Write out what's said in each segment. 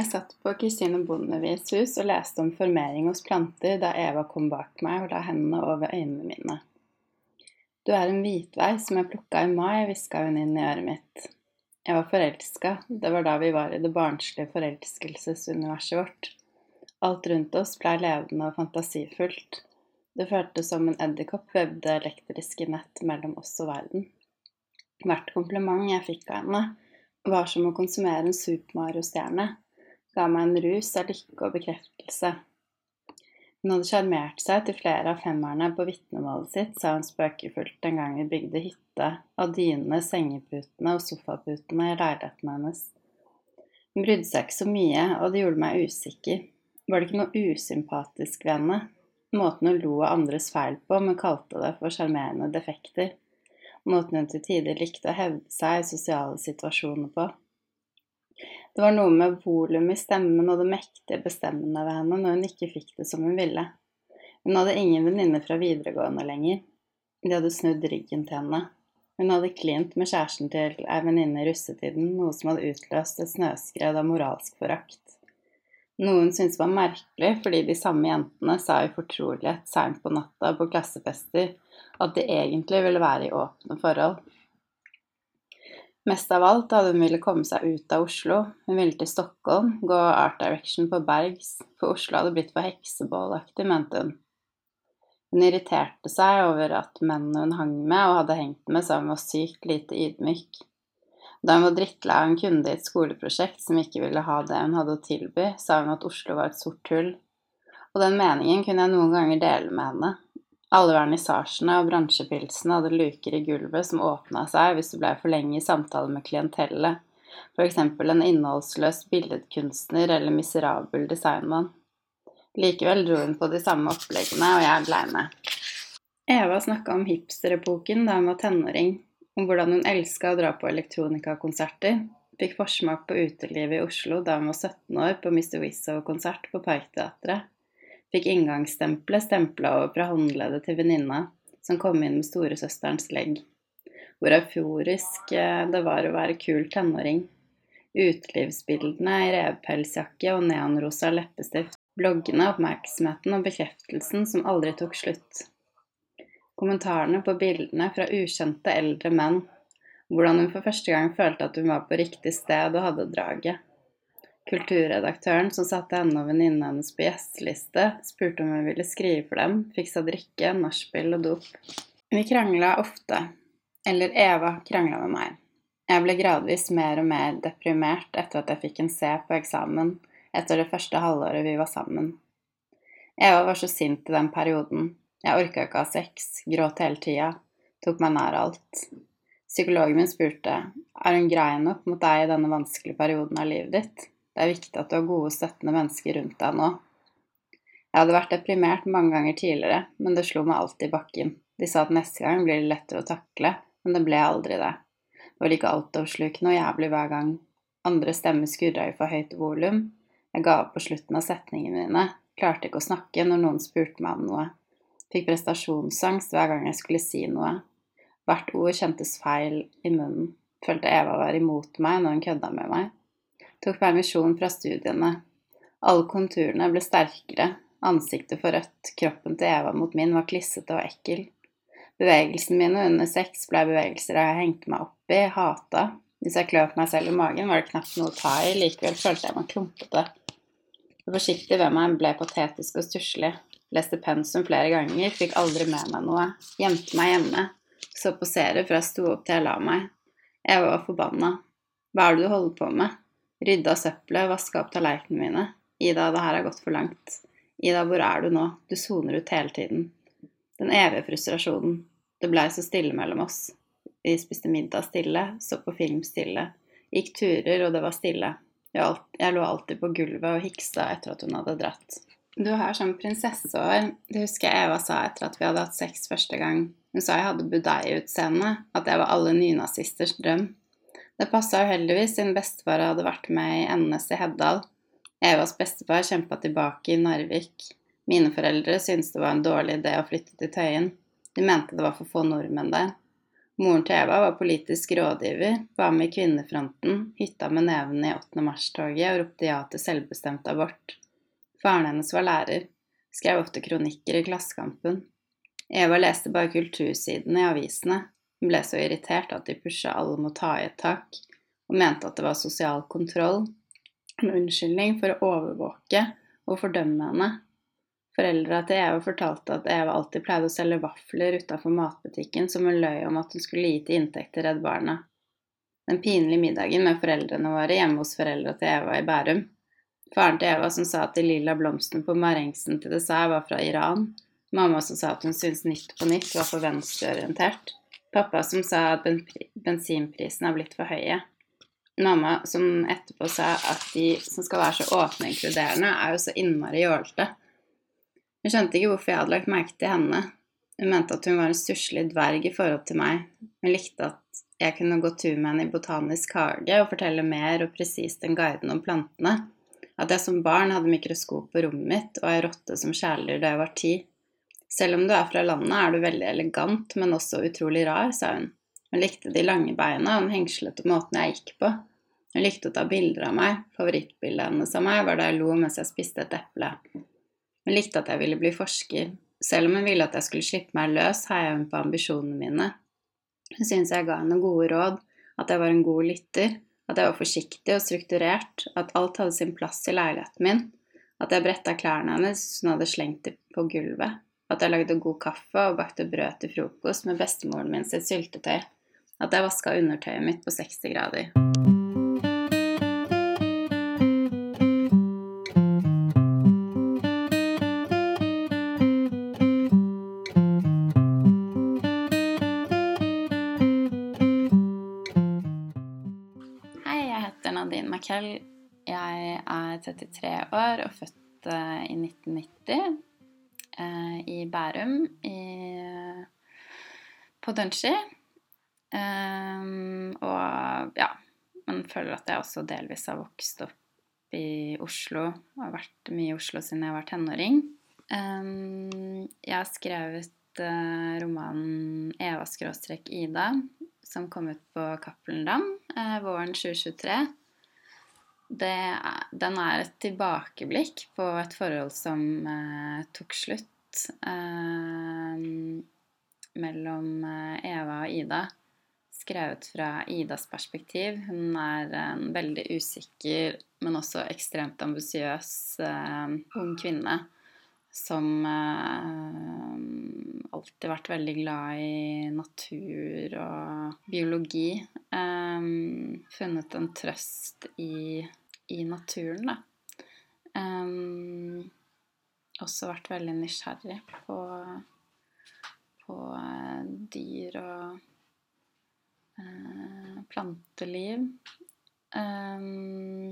Jeg satt på Kristine Bondevis hus og leste om formering hos planter da Eva kom bak meg og la hendene over øynene mine. Du er en hvitvei som jeg plukka i mai, hviska hun inn i øret mitt. Jeg var forelska, det var da vi var i det barnslige forelskelsesuniverset vårt. Alt rundt oss blei levende og fantasifullt. Det føltes som en edderkopp vevde elektriske nett mellom oss og verden. Hvert kompliment jeg fikk av henne, var som å konsumere en Super Mario-stjerne ga meg en rus av lykke og bekreftelse. Hun hadde sjarmert seg til flere av femmerne på vitnemålet sitt, sa hun spøkefullt den gang vi bygde hytte av dynene, sengeputene og sofaputene i leiligheten hennes. Hun brydde seg ikke så mye, og det gjorde meg usikker. Var det ikke noe usympatisk ved henne? Måten hun lo av andres feil på, men kalte det for sjarmerende defekter. Måten hun til tider likte å hevde seg i sosiale situasjoner på. Det var noe med volumet i stemmen og det mektige bestemmende ved henne når hun ikke fikk det som hun ville. Hun hadde ingen venninner fra videregående lenger. De hadde snudd ryggen til henne. Hun hadde klint med kjæresten til ei venninne i russetiden, noe som hadde utløst et snøskred av moralsk forakt. Noe hun syntes var merkelig, fordi de samme jentene sa i fortrolighet seint på natta på klassefester at de egentlig ville være i åpne forhold. Mest av alt hadde hun ville komme seg ut av Oslo. Hun ville til Stockholm, gå art direction på Bergs, for Oslo hadde blitt for heksebålaktig, mente hun. Hun irriterte seg over at mennene hun hang med og hadde hengt med, sa hun var sykt lite ydmyk. Da hun var drittlei av en kunde i et skoleprosjekt som ikke ville ha det hun hadde å tilby, sa hun at Oslo var et sort hull. Og den meningen kunne jeg noen ganger dele med henne, alle vernissasjene og bransjepilsene hadde luker i gulvet som åpna seg hvis du ble for lenge i samtale med klientellet, f.eks. en innholdsløs billedkunstner eller miserabel designmann. Likevel dro hun på de samme oppleggene, og jeg blei med. Eva snakka om hipsterepoken da hun var tenåring, om hvordan hun elska å dra på elektronikakonserter, fikk forsmak på utelivet i Oslo da hun var 17 år på Mr. Wizzow-konsert på Parkteatret, fikk inngangsstempelet stempla over fra håndleddet til venninna, som kom inn med storesøsterens legg. Hvor euforisk eh, det var å være kul tenåring. Utelivsbildene i revpelsjakke og neonrosa leppestift. Bloggene, oppmerksomheten og bekreftelsen som aldri tok slutt. Kommentarene på bildene fra ukjente eldre menn. Hvordan hun for første gang følte at hun var på riktig sted og hadde draget. Kulturredaktøren som satte henne og venninnen hennes på gjesteliste, spurte om hun ville skrive for dem, fiksa drikke, nachspiel og dop. Vi krangla ofte. Eller Eva krangla med meg. Jeg ble gradvis mer og mer deprimert etter at jeg fikk en C på eksamen etter det første halvåret vi var sammen. Eva var så sint i den perioden. Jeg orka ikke ha sex, gråt hele tida, tok meg nær alt. Psykologen min spurte er hun grei nok mot deg i denne vanskelige perioden av livet ditt. Det er viktig at du har gode, støttende mennesker rundt deg nå. Jeg hadde vært deprimert mange ganger tidligere, men det slo meg alltid i bakken. De sa at neste gang blir det lettere å takle, men det ble aldri det. Det var like altoppslukende og jævlig hver gang. Andre stemmer skurra i for høyt volum. Jeg ga opp på slutten av setningene mine, klarte ikke å snakke når noen spurte meg om noe. Fikk prestasjonsangst hver gang jeg skulle si noe. Hvert ord kjentes feil i munnen. Følte Eva var imot meg når hun kødda med meg tok permisjon fra studiene. Alle konturene ble sterkere, ansiktet for rødt, kroppen til Eva mot min var klissete og ekkel. Bevegelsene mine under sex ble bevegelser jeg hengte meg opp i, hata. Hvis jeg kløp meg selv i magen, var det knapt noe å ta i, likevel følte jeg meg klumpete. Det forsiktig ved meg ble patetisk og stusslig. Leste pensum flere ganger, fikk aldri med meg noe. Gjemte meg hjemme. Så på serie fra jeg sto opp til jeg la meg. Jeg var forbanna. Hva er det du holder på med? Rydda søppelet, vaska opp tallerkenene mine. Ida, det her har gått for langt. Ida, hvor er du nå? Du soner ut hele tiden. Den evige frustrasjonen. Det blei så stille mellom oss. Vi spiste middag stille, så på film stille. Gikk turer, og det var stille. Jeg lå alltid på gulvet og hiksa etter at hun hadde dratt. Du har sånn prinsesseår. Det husker jeg Eva sa etter at vi hadde hatt sex første gang. Hun sa jeg hadde budeieutseende, at jeg var alle nynazisters drøm. Det passa uheldigvis siden bestefar hadde vært med i NS i Heddal. Evas bestefar kjempa tilbake i Narvik. Mine foreldre syntes det var en dårlig idé å flytte til Tøyen. De mente det var for få nordmenn der. Moren til Eva var politisk rådgiver, var med i Kvinnefronten, hytta med neven i 8. mars-toget og ropte ja til selvbestemt abort. Faren hennes var lærer, skrev ofte kronikker i Klassekampen. Eva leste bare kultursidene i avisene, hun ble så irritert at de pusha alle mot ta i et tak, og mente at det var sosial kontroll, en unnskyldning for å overvåke og fordømme henne. Foreldra til Eva fortalte at Eva alltid pleide å selge vafler utafor matbutikken som hun løy om at hun skulle gi til inntekt til Redd Barna. Den pinlige middagen med foreldrene våre hjemme hos foreldra til Eva i Bærum. Faren til Eva som sa at de lilla blomstene på marengsen til dessert var fra Iran. Mamma som sa at hun syntes Nytt på Nytt var for venstreorientert. Pappa som sa at bensinprisene har blitt for høye. Mamma som etterpå sa at de som skal være så åpne og inkluderende, er jo så innmari jålete. Hun skjønte ikke hvorfor jeg hadde lagt merke til henne. Hun mente at hun var en stusslig dverg i forhold til meg, Hun likte at jeg kunne gå tur med henne i botanisk hage og fortelle mer og presist enn guiden om plantene, at jeg som barn hadde mikroskop på rommet mitt og ei rotte som kjæledyr da jeg var ti. Selv om du er fra landet, er du veldig elegant, men også utrolig rar, sa hun. Hun likte de lange beina og den hengslete måten jeg gikk på. Hun likte å ta bilder av meg, favorittbildet hennes av meg var da jeg lo mens jeg spiste et eple. Hun likte at jeg ville bli forsker. Selv om hun ville at jeg skulle slippe meg løs, heia hun på ambisjonene mine. Hun syntes jeg ga henne gode råd, at jeg var en god lytter, at jeg var forsiktig og strukturert, at alt hadde sin plass i leiligheten min, at jeg bretta klærne hennes hun hadde slengt dem på gulvet, at jeg lagde god kaffe og bakte brød til frokost med bestemoren min sitt syltetøy, at jeg vaska undertøyet mitt på 60 grader. Hei, Jeg heter Nadine Mackell. Jeg er 33 år og født uh, i 1990 uh, eh, i Bærum i, på Dønski. Um, og ja, man føler at jeg også delvis har vokst opp i Oslo og har vært mye i Oslo siden jeg var tenåring. Um, jeg har skrevet uh, romanen 'Eva-Ida', som kom ut på Cappelen Dam våren 2023 er, den er et tilbakeblikk på et forhold som eh, tok slutt eh, mellom eh, Eva og Ida. Skrevet fra Idas perspektiv. Hun er en veldig usikker, men også ekstremt ambisiøs eh, ung kvinne som eh, alltid vært veldig glad i natur og biologi. Eh, funnet en trøst i i naturen, da. Um, også vært veldig nysgjerrig på, på uh, dyr og uh, planteliv. Um,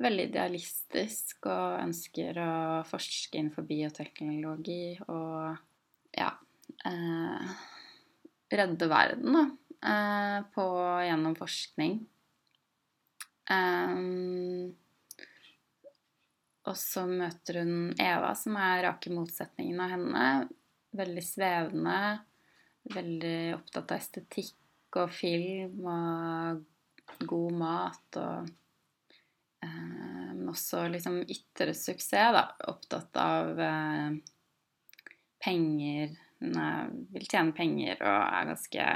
veldig idealistisk og ønsker å forske innenfor bioteknologi og ja uh, redde verden, da. på, gjennom forskning. Um, og så møter hun Eva, som er rake motsetningen av henne. Veldig svevende, veldig opptatt av estetikk og film og god mat og eh, også liksom ytre suksess, da. Opptatt av eh, penger. Hun vil tjene penger og er ganske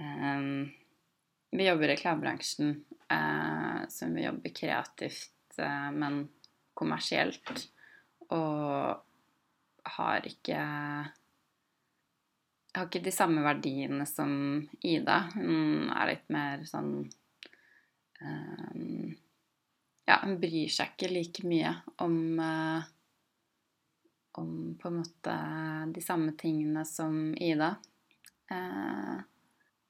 eh, Vi jobber i reklamebransjen eh, som vi jobber kreativt, eh, men kommersielt. Og har ikke har ikke de samme verdiene som Ida. Hun er litt mer sånn um, Ja, hun bryr seg ikke like mye om uh, Om på en måte de samme tingene som Ida. Uh,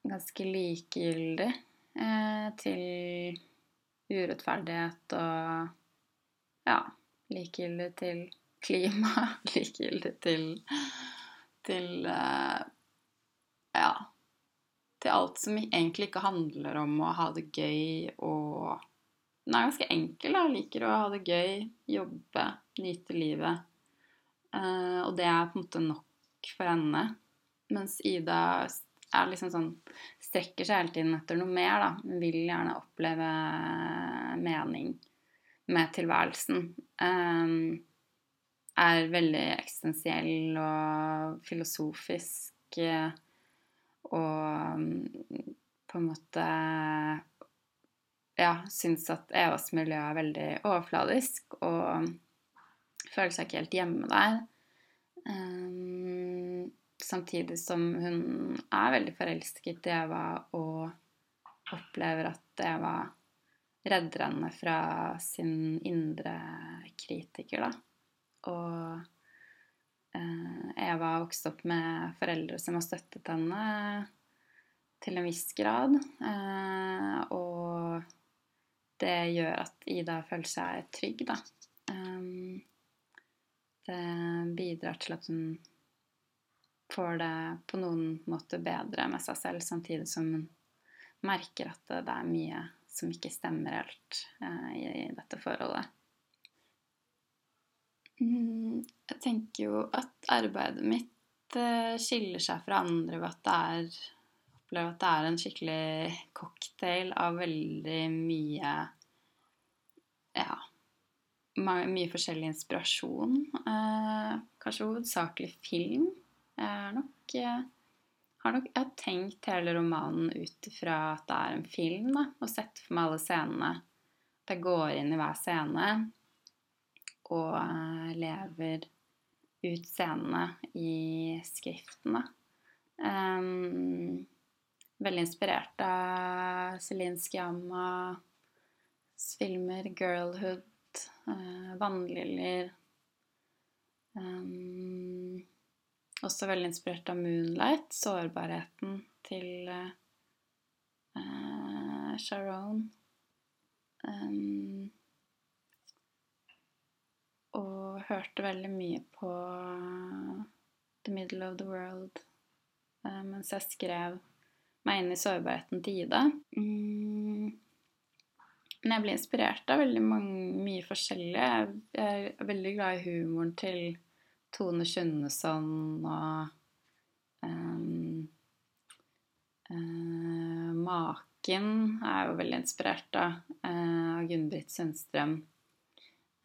ganske likegyldig eh, til urettferdighet og ja, likegyldig til klima, likegyldig til til eh, ja til alt som egentlig ikke handler om å ha det gøy og Den er ganske enkel. da, Liker å ha det gøy, jobbe, nyte livet. Eh, og det er på en måte nok for henne. Mens Ida er liksom sånn Strekker seg hele tiden etter noe mer, da. Vil gjerne oppleve mening med tilværelsen. Um, er veldig eksistensiell og filosofisk og mm, på en måte ja, syns at Evas miljø er veldig overfladisk og føler seg ikke helt hjemme der. Um, samtidig som hun er veldig forelsket i Eva og opplever at Eva redder henne fra sin indre kritiker, da. Og uh, Eva har vokst opp med foreldre som har støttet henne til en viss grad. Uh, og det gjør at Ida føler seg trygg, da. Um, det bidrar til at hun får det på noen måte bedre med seg selv, samtidig som hun merker at det er mye som ikke stemmer helt eh, i, dette forholdet. Mm, jeg tenker jo at arbeidet mitt uh, skiller seg fra andre ved at det er opplever at det er en skikkelig cocktail av veldig mye Ja, mye forskjellig inspirasjon. Eh, kanskje hovedsakelig film. Jeg nok har nok, jeg har tenkt hele romanen ut ifra at det er en film, da, og sett for meg alle scenene. At jeg går inn i hver scene og uh, lever ut scenene i skriften, da. Um, veldig inspirert av Celine Sciammas filmer, 'Girlhood', uh, 'Vannliljer' um, også veldig inspirert av 'Moonlight', sårbarheten til uh, Sharon. Um, og hørte veldig mye på 'The Middle of the World' uh, mens jeg skrev meg inn i sårbarheten til Ida. Um, Men jeg ble inspirert av veldig mange, mye forskjellig. Jeg er veldig glad i humoren til Tone Kjønneson og um, uh, Maken er jo veldig inspirert av, uh, Gunn-Britt Sundstrøm.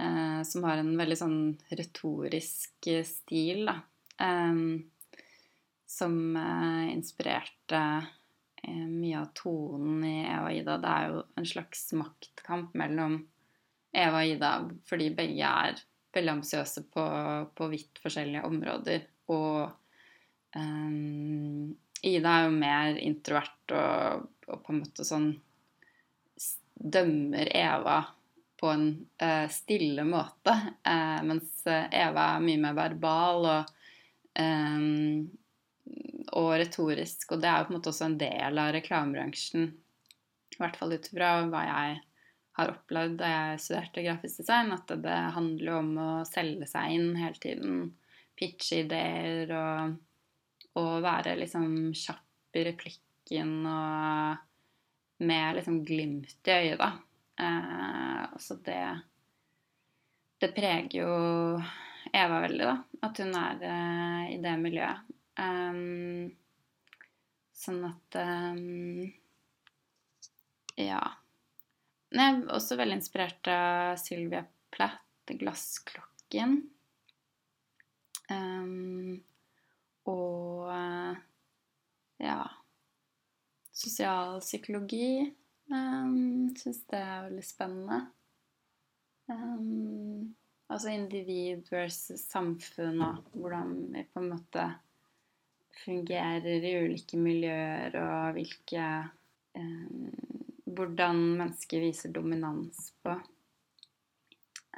Uh, som har en veldig sånn retorisk stil, da. Um, som inspirerte mye av tonen i Eva og Ida. Det er jo en slags maktkamp mellom Eva og Ida fordi begge er veldig ambisiøse på, på, vidt forskjellige områder. Og um, Ida er jo mer introvert og, og, på en måte sånn dømmer Eva på en uh, stille måte. Uh, mens Eva er mye mer verbal og, um, og retorisk. Og det er jo på en måte også en del av reklamebransjen. I hvert fall ut fra hva jeg har opplevd da jeg studerte grafisk design, at det handler jo om å selge seg inn hele tiden. Pitche ideer og, og være liksom kjapp i replikken og med liksom glimt i øyet, da. Eh, så det Det preger jo Eva veldig, da. At hun er eh, i det miljøet. Um, sånn at um, Ja. Jeg er også veldig inspirert av Sylvia Plath, 'Glassklokken'. Um, og ja Sosialpsykologi um, syns det er veldig spennende. Um, altså individ versus samfunn, og hvordan vi på en måte fungerer i ulike miljøer, og hvilke um, hvordan mennesker viser dominans på,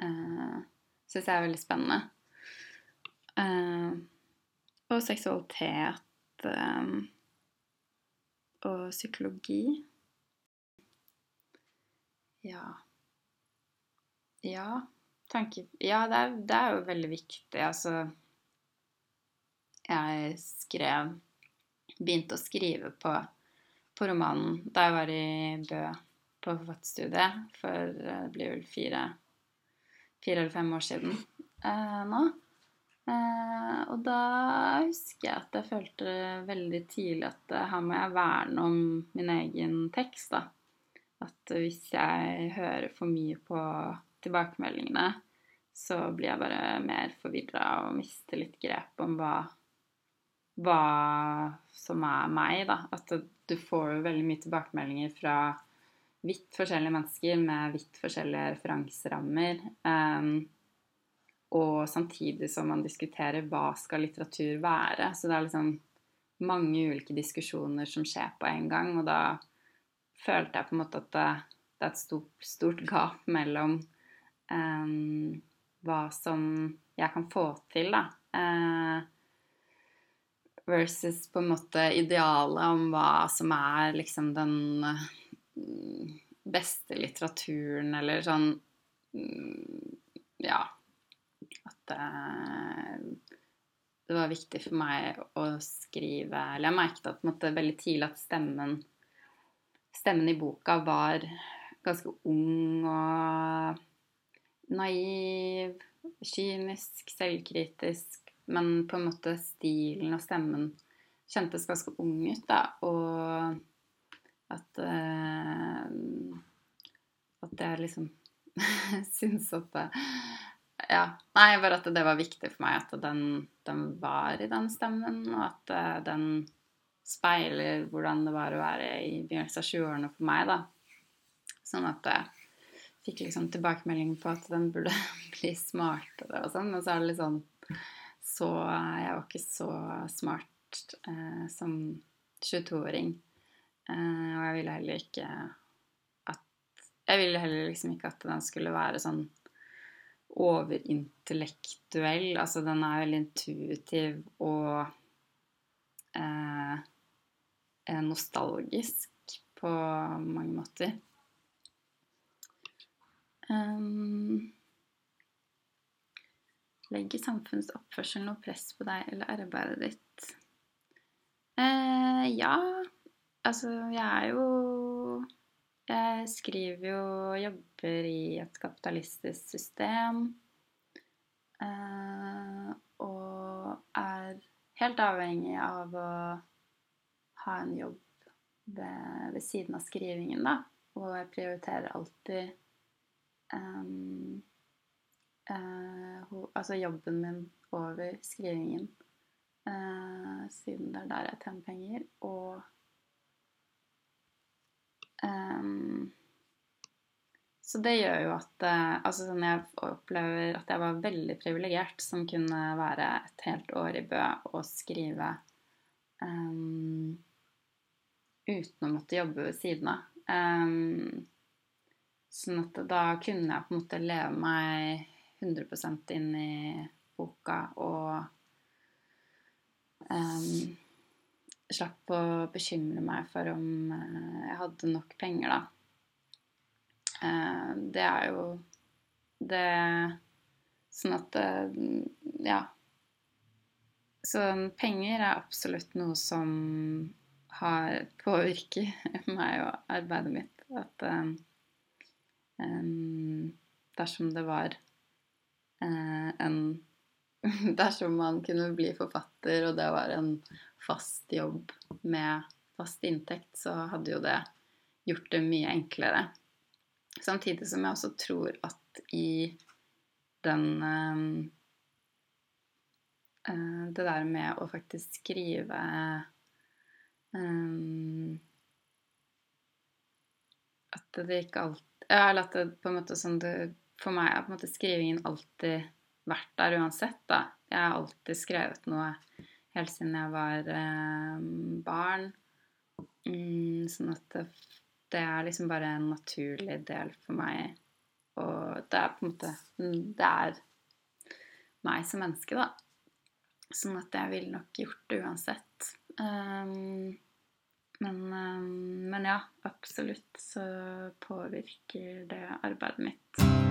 uh, eh, syns jeg er veldig spennende. Uh, og seksualitet um, og psykologi. Ja Ja, tanke... Ja, det er, det er jo veldig viktig. Altså Jeg skrev Begynte å skrive på på romanen da jeg var i Bø på forfatterstudiet for eh, det blir vel fire, fire eller fem år siden eh, nå. Eh, og da husker jeg at jeg følte veldig tidlig at eh, her må jeg verne om min egen tekst. da. At hvis jeg hører for mye på tilbakemeldingene, så blir jeg bare mer forvirra og mister litt grep om hva, hva som er meg, da. At du får jo veldig mye tilbakemeldinger fra vidt forskjellige mennesker med vidt forskjellige referanserammer. Um, og samtidig som man diskuterer hva skal litteratur være. Så det er liksom mange ulike diskusjoner som skjer på en gang. Og da følte jeg på en måte at det, det er et stort, stort gap mellom um, hva som jeg kan få til, da. Uh, versus på en måte idealet om hva som er liksom den uh, beste litteraturen, eller sånn mm, Ja at det, det var viktig for meg å skrive Eller jeg merket at måte, veldig tidlig at stemmen Stemmen i boka var ganske ung og naiv, kynisk, selvkritisk. Men på en måte stilen og stemmen kjentes ganske ung ut, da. Og at uh, At jeg liksom syns at det, ja. Nei, bare at det var viktig for meg at den, den var i den stemmen, og at uh, den speiler hvordan det var å være i begynnelsen av 20-årene for meg, da. Sånn at jeg fikk liksom tilbakemelding på at den burde bli smartere og sånn, men så er det litt sånn Så Jeg var ikke så smart eh, som 22-åring. Uh, eh, og jeg ville heller ikke at Jeg ville heller liksom ikke at den skulle være sånn overintellektuell. Altså den er veldig intuitiv og eh, nostalgisk på mange måter. Um, legger samfunnets oppførsel noe press på deg eller arbeidet ditt? Eh, ja, altså jeg er jo jeg skriver jo jobber i et kapitalistisk system. Eh, og er helt avhengig av å ha en jobb ved, ved siden av skrivingen, da. Og jeg prioriterer alltid um, ho, altså jobben min over skrivingen. Eh, siden det er der jeg tjener penger. Og Um, så det gjør jo at uh, altså sånn Jeg opplever at jeg var veldig privilegert som kunne være et helt år i Bø og skrive um, uten å måtte jobbe ved siden av. Um, sånn at da kunne jeg på en måte leve meg 100 inn i boka og um, slapp å bekymre meg for om eh, jeg hadde nok penger, da. Uh, det er jo det Sånn at eh, Ja. Så penger er absolutt noe som har påvirket meg og arbeidet mitt. At um, dersom det var uh, en Dersom man kunne bli forfatter, og det var en fast jobb med fast inntekt, så hadde jo det gjort det mye enklere. Samtidig som jeg også tror at i den uh, Det der med å faktisk skrive At det ikke alltid eller at det på en måte sånn det, For meg har på en måte skrivingen alltid vært der uansett, da. Jeg har alltid skrevet noe helt siden jeg var eh, barn. Mm, sånn at det, det, er liksom bare en naturlig del for meg. Og det er på en måte mm, Det er meg som menneske, da. Sånn at jeg ville nok gjort det uansett. Um, men, um, men ja, absolutt så påvirker det arbeidet mitt.